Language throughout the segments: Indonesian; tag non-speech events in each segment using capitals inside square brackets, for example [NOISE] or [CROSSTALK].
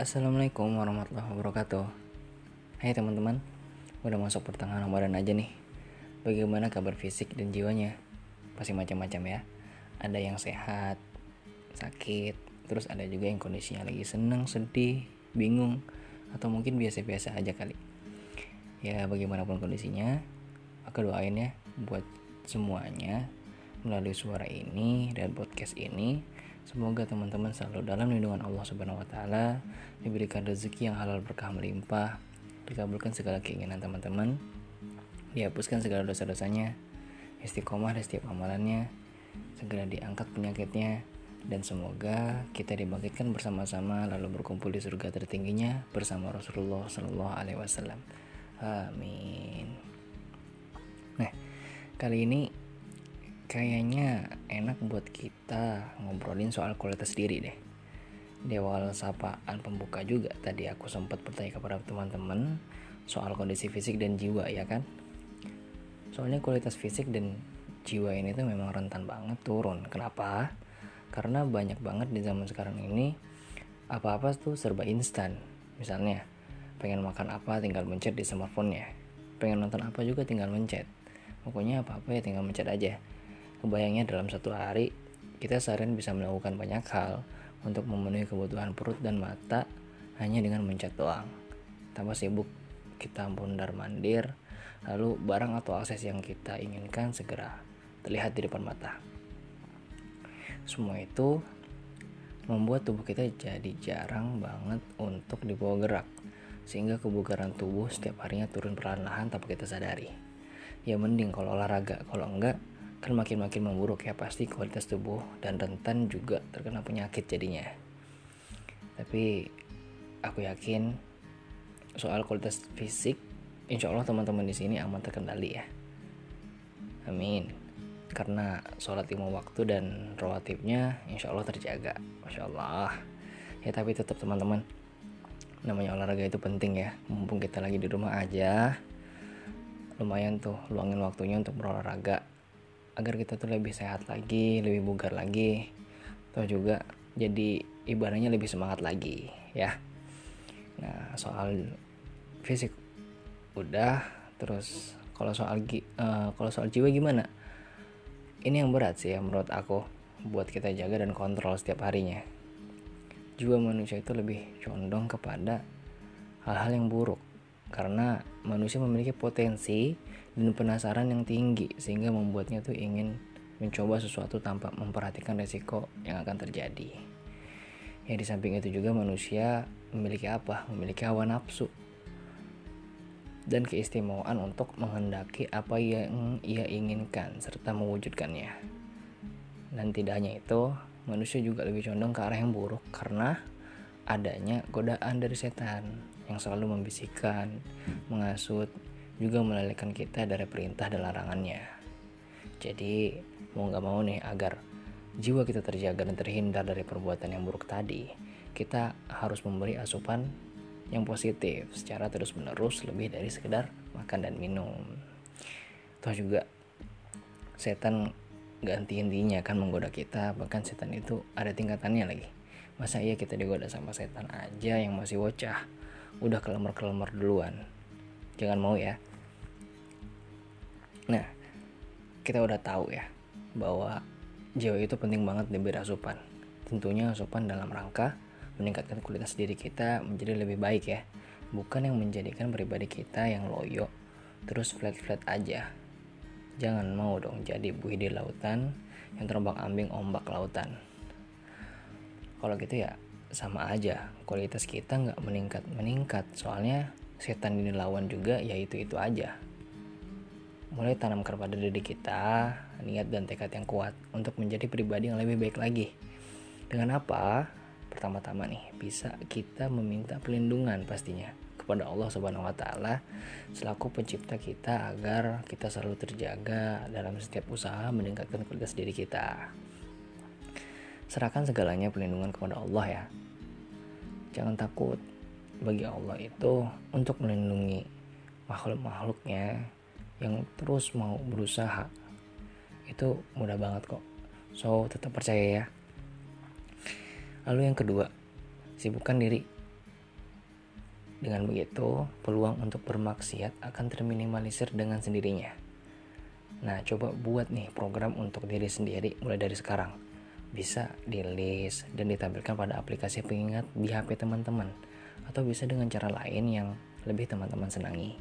Assalamualaikum warahmatullahi wabarakatuh. Hai teman-teman Udah masuk pertengahan Ramadan aja nih. Bagaimana kabar fisik dan jiwanya? Pasti macam-macam ya. Ada yang sehat Sakit Terus ada juga yang kondisinya lagi senang, sedih, bingung Atau mungkin biasa-biasa aja kali. Ya bagaimanapun kondisinya Aku doain ya Buat semuanya Melalui suara ini dan podcast ini Semoga teman-teman selalu dalam lindungan Allah Subhanahu wa taala, diberikan rezeki yang halal berkah melimpah, dikabulkan segala keinginan teman-teman, dihapuskan segala dosa-dosanya, istiqomah di setiap amalannya, segera diangkat penyakitnya, dan semoga kita dibangkitkan bersama-sama lalu berkumpul di surga tertingginya bersama Rasulullah Shallallahu Alaihi Wasallam. Amin. Nah, kali ini kayaknya enak buat kita ngobrolin soal kualitas diri deh. Di awal sapaan pembuka juga tadi aku sempat bertanya kepada teman-teman soal kondisi fisik dan jiwa ya kan. Soalnya kualitas fisik dan jiwa ini tuh memang rentan banget turun. Kenapa? Karena banyak banget di zaman sekarang ini apa-apa tuh serba instan. Misalnya pengen makan apa tinggal mencet di smartphone-nya. Pengen nonton apa juga tinggal mencet. Pokoknya apa-apa ya tinggal mencet aja Kebayangnya dalam satu hari, kita seharian bisa melakukan banyak hal untuk memenuhi kebutuhan perut dan mata hanya dengan mencet doang. Tanpa sibuk kita bundar mandir, lalu barang atau akses yang kita inginkan segera terlihat di depan mata. Semua itu membuat tubuh kita jadi jarang banget untuk dibawa gerak, sehingga kebugaran tubuh setiap harinya turun perlahan-lahan tanpa kita sadari. Ya mending kalau olahraga, kalau enggak kan makin-makin memburuk ya pasti kualitas tubuh dan rentan juga terkena penyakit jadinya. Tapi aku yakin soal kualitas fisik insya Allah teman-teman di sini aman terkendali ya. Amin. Karena sholat lima waktu dan rawatibnya insya Allah terjaga masya Allah. Ya tapi tetap teman-teman namanya olahraga itu penting ya. Mumpung kita lagi di rumah aja lumayan tuh luangin waktunya untuk berolahraga agar kita tuh lebih sehat lagi lebih bugar lagi atau juga jadi ibaratnya lebih semangat lagi ya. Nah soal fisik udah terus kalau soal uh, kalau soal jiwa gimana? Ini yang berat sih ya menurut aku buat kita jaga dan kontrol setiap harinya. Jiwa manusia itu lebih condong kepada hal-hal yang buruk karena manusia memiliki potensi dan penasaran yang tinggi sehingga membuatnya tuh ingin mencoba sesuatu tanpa memperhatikan resiko yang akan terjadi. Ya di samping itu juga manusia memiliki apa? Memiliki hawa nafsu dan keistimewaan untuk menghendaki apa yang ia inginkan serta mewujudkannya. Dan tidak hanya itu, manusia juga lebih condong ke arah yang buruk karena adanya godaan dari setan yang selalu membisikkan, mengasut, juga melalaikan kita dari perintah dan larangannya. Jadi, mau gak mau nih agar jiwa kita terjaga dan terhindar dari perbuatan yang buruk tadi, kita harus memberi asupan yang positif secara terus-menerus lebih dari sekedar makan dan minum. Toh juga setan gak henti-hentinya kan menggoda kita, bahkan setan itu ada tingkatannya lagi. Masa iya kita digoda sama setan aja yang masih bocah? Udah kelemar-kelemar duluan. Jangan mau ya. Nah kita udah tahu ya bahwa jiwa itu penting banget diberi asupan. Tentunya asupan dalam rangka meningkatkan kualitas diri kita menjadi lebih baik ya. Bukan yang menjadikan pribadi kita yang loyo terus flat-flat aja. Jangan mau dong jadi buih di lautan yang terbang ambing ombak lautan. Kalau gitu ya sama aja. Kualitas kita nggak meningkat meningkat. Soalnya setan ini lawan juga ya itu aja. Mulai tanamkan pada diri kita niat dan tekad yang kuat untuk menjadi pribadi yang lebih baik lagi. Dengan apa? Pertama-tama nih bisa kita meminta perlindungan pastinya kepada Allah Subhanahu wa taala selaku pencipta kita agar kita selalu terjaga dalam setiap usaha meningkatkan kualitas diri kita. Serahkan segalanya perlindungan kepada Allah ya. Jangan takut. Bagi Allah itu untuk melindungi makhluk-makhluknya yang terus mau berusaha. Itu mudah banget kok. So, tetap percaya ya. Lalu yang kedua, sibukkan diri Dengan begitu, peluang untuk bermaksiat akan terminimalisir dengan sendirinya. Nah, coba buat nih program untuk diri sendiri mulai dari sekarang. Bisa di list dan ditampilkan pada aplikasi pengingat di HP teman-teman atau bisa dengan cara lain yang lebih teman-teman senangi.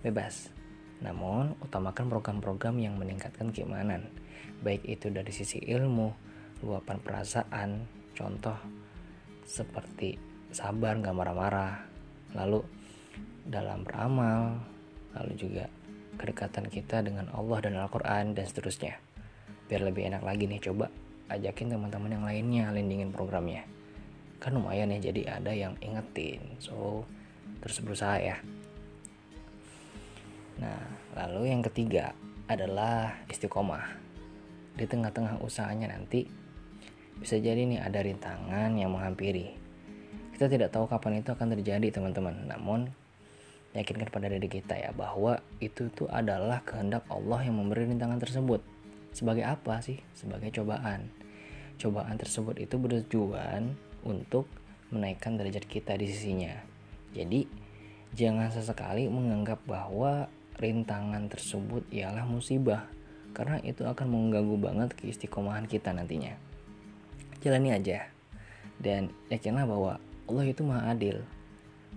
Bebas. Namun, utamakan program-program yang meningkatkan keimanan, baik itu dari sisi ilmu, luapan perasaan, contoh seperti sabar nggak marah-marah, lalu dalam beramal, lalu juga kedekatan kita dengan Allah dan Al-Quran dan seterusnya. Biar lebih enak lagi nih coba ajakin teman-teman yang lainnya lindingin programnya. Kan lumayan ya jadi ada yang ingetin. So terus berusaha ya. Nah, lalu yang ketiga adalah istiqomah. Di tengah-tengah usahanya nanti bisa jadi nih ada rintangan yang menghampiri kita tidak tahu kapan itu akan terjadi teman-teman. Namun yakinkan pada diri kita ya bahwa itu tuh adalah kehendak Allah yang memberi rintangan tersebut. Sebagai apa sih? Sebagai cobaan. Cobaan tersebut itu bertujuan untuk menaikkan derajat kita di sisinya. Jadi jangan sesekali menganggap bahwa rintangan tersebut ialah musibah karena itu akan mengganggu banget keistiqomahan kita nantinya. Jalani aja dan yakinlah bahwa Allah itu maha adil.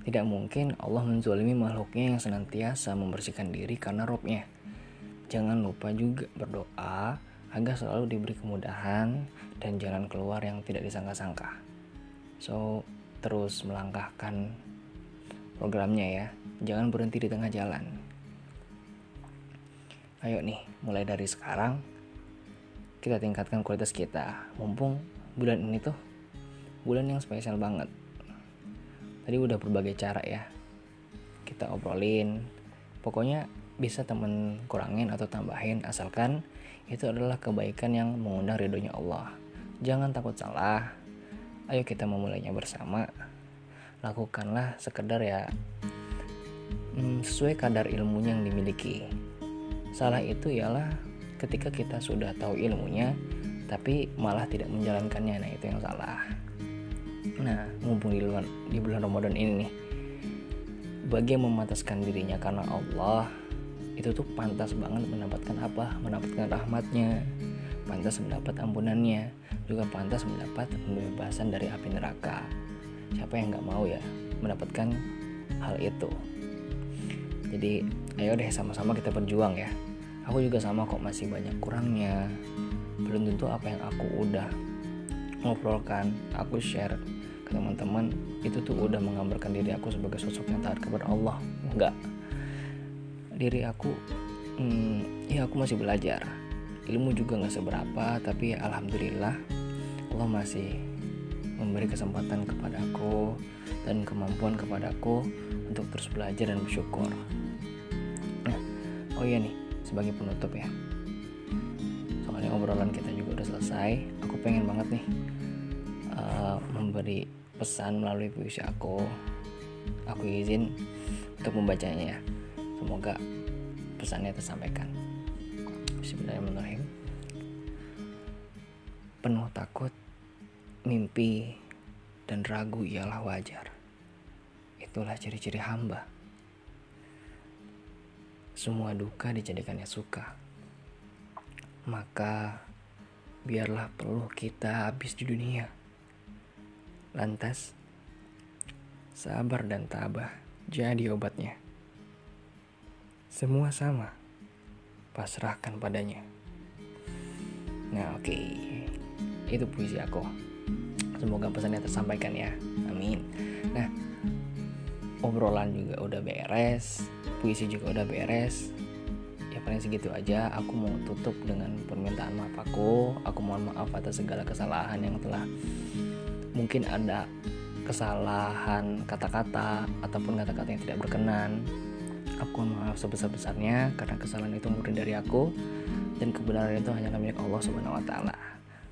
Tidak mungkin Allah menzolimi makhluknya yang senantiasa membersihkan diri karena robnya. Jangan lupa juga berdoa agar selalu diberi kemudahan dan jalan keluar yang tidak disangka-sangka. So, terus melangkahkan programnya ya. Jangan berhenti di tengah jalan. Ayo nih, mulai dari sekarang kita tingkatkan kualitas kita. Mumpung bulan ini tuh bulan yang spesial banget tadi udah berbagai cara ya kita obrolin pokoknya bisa temen kurangin atau tambahin asalkan itu adalah kebaikan yang mengundang ridhonya Allah. Jangan takut salah. Ayo kita memulainya bersama. Lakukanlah sekedar ya. Hmm, sesuai kadar ilmunya yang dimiliki. Salah itu ialah ketika kita sudah tahu ilmunya tapi malah tidak menjalankannya. Nah itu yang salah. Nah, mumpung di bulan, di bulan Ramadan ini nih, bagi yang memataskan dirinya karena Allah, itu tuh pantas banget mendapatkan apa? Mendapatkan rahmatnya, pantas mendapat ampunannya, juga pantas mendapat pembebasan dari api neraka. Siapa yang nggak mau ya mendapatkan hal itu? Jadi, ayo deh sama-sama kita berjuang ya. Aku juga sama kok masih banyak kurangnya. Belum tentu apa yang aku udah ngobrolkan, aku share teman-teman itu tuh udah menggambarkan diri aku sebagai sosok yang taat kepada Allah enggak diri aku hmm, ya aku masih belajar. Ilmu juga nggak seberapa tapi alhamdulillah Allah masih memberi kesempatan kepadaku dan kemampuan kepadaku untuk terus belajar dan bersyukur. Nah oh iya nih sebagai penutup ya. Soalnya obrolan kita juga udah selesai aku pengen banget nih uh, memberi pesan melalui puisi aku. Aku izin untuk membacanya ya semoga pesannya tersampaikan. Bismillahirrahmanirrahim. Penuh takut mimpi dan ragu ialah wajar. Itulah ciri-ciri hamba. Semua duka dijadikannya suka. Maka biarlah peluh kita habis di dunia. Lantas, sabar dan tabah jadi obatnya. Semua sama, pasrahkan padanya. Nah oke, okay. itu puisi aku. Semoga pesannya tersampaikan ya, amin. Nah, obrolan juga udah beres, puisi juga udah beres. Ya paling segitu aja, aku mau tutup dengan permintaan maaf aku. Aku mohon maaf atas segala kesalahan yang telah mungkin ada kesalahan kata-kata ataupun kata-kata yang tidak berkenan aku maaf sebesar-besarnya karena kesalahan itu murni dari aku dan kebenaran itu hanya milik Allah Subhanahu wa taala.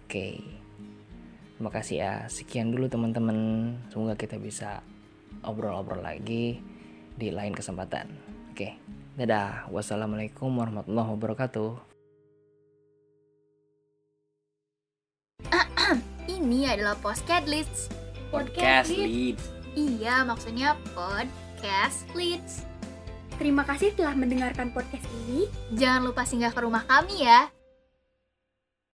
Oke. Terima kasih ya. Sekian dulu teman-teman. Semoga kita bisa obrol-obrol lagi di lain kesempatan. Oke. Dadah. Wassalamualaikum warahmatullahi wabarakatuh. [CLEARS THROAT] Ini adalah Podcast Leads. Podcast Leads. Iya, maksudnya podcast leads. Terima kasih telah mendengarkan podcast ini. Jangan lupa singgah ke rumah kami ya.